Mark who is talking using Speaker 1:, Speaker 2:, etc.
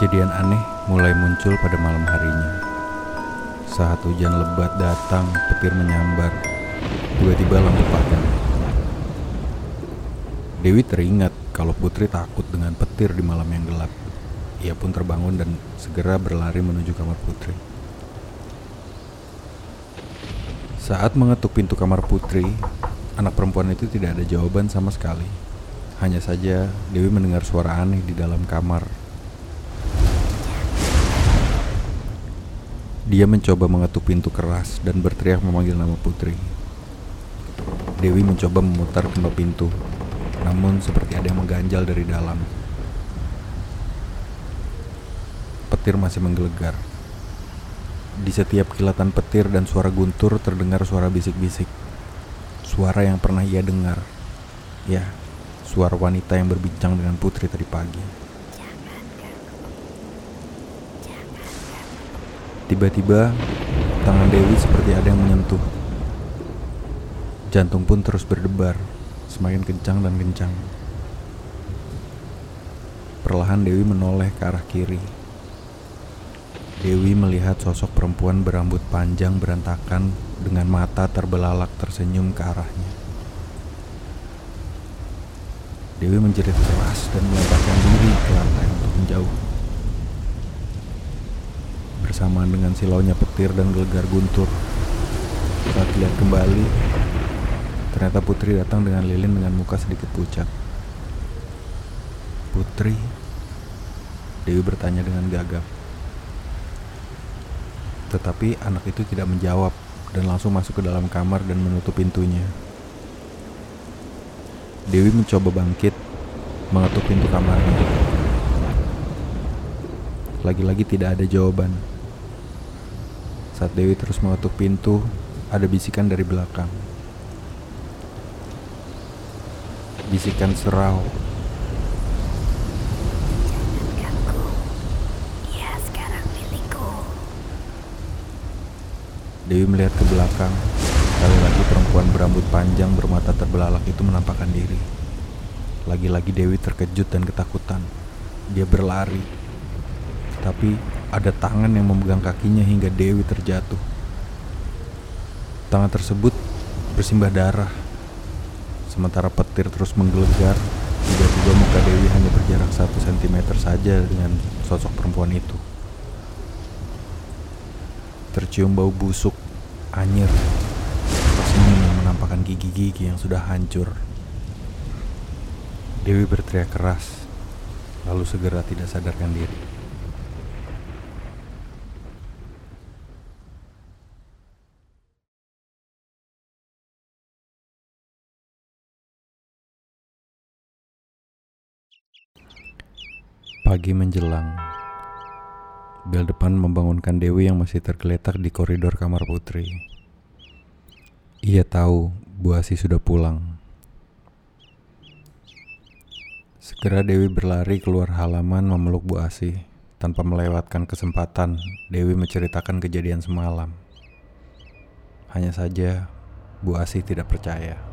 Speaker 1: Kejadian aneh mulai muncul pada malam harinya. Saat hujan lebat datang, petir menyambar. Tiba-tiba lampu padam. Dewi teringat kalau Putri takut dengan petir di malam yang gelap. Ia pun terbangun dan segera berlari menuju kamar Putri. Saat mengetuk pintu kamar Putri, anak perempuan itu tidak ada jawaban sama sekali. Hanya saja Dewi mendengar suara aneh di dalam kamar. Dia mencoba mengetuk pintu keras dan berteriak memanggil nama Putri. Dewi mencoba memutar kendor pintu, namun seperti ada yang mengganjal dari dalam. Petir masih menggelegar. Di setiap kilatan petir dan suara guntur terdengar suara bisik-bisik. Suara yang pernah ia dengar. Ya, suara wanita yang berbincang dengan putri tadi pagi. Tiba-tiba, tangan Dewi seperti ada yang menyentuh. Jantung pun terus berdebar, semakin kencang dan kencang. Perlahan Dewi menoleh ke arah kiri. Dewi melihat sosok perempuan berambut panjang berantakan dengan mata terbelalak tersenyum ke arahnya. Dewi menjerit keras dan melemparkan diri ke lantai untuk menjauh. Bersamaan dengan silaunya petir dan gelegar guntur. Saat lihat kembali, ternyata Putri datang dengan lilin dengan muka sedikit pucat. Putri? Dewi bertanya dengan gagap. Tetapi anak itu tidak menjawab dan langsung masuk ke dalam kamar dan menutup pintunya. Dewi mencoba bangkit, mengetuk pintu kamarnya. Lagi-lagi tidak ada jawaban. Saat Dewi terus mengetuk pintu, ada bisikan dari belakang. Bisikan serau.
Speaker 2: Ia sekarang.
Speaker 1: Dewi melihat ke belakang. Sekali lagi perempuan berambut panjang bermata terbelalak itu menampakkan diri. Lagi-lagi Dewi terkejut dan ketakutan. Dia berlari. Tapi ada tangan yang memegang kakinya hingga Dewi terjatuh. Tangan tersebut bersimbah darah. Sementara petir terus menggelegar, tiba-tiba muka Dewi hanya berjarak satu sentimeter saja dengan sosok perempuan itu. Tercium bau busuk, anyir, senyum yang menampakkan gigi-gigi yang sudah hancur. Dewi berteriak keras, lalu segera tidak sadarkan diri. Pagi menjelang. Bel depan membangunkan Dewi yang masih tergeletak di koridor kamar putri. Ia tahu Bu Asi sudah pulang. Segera Dewi berlari keluar halaman memeluk Bu Asi. Tanpa melewatkan kesempatan, Dewi menceritakan kejadian semalam. Hanya saja, Bu Asi tidak percaya.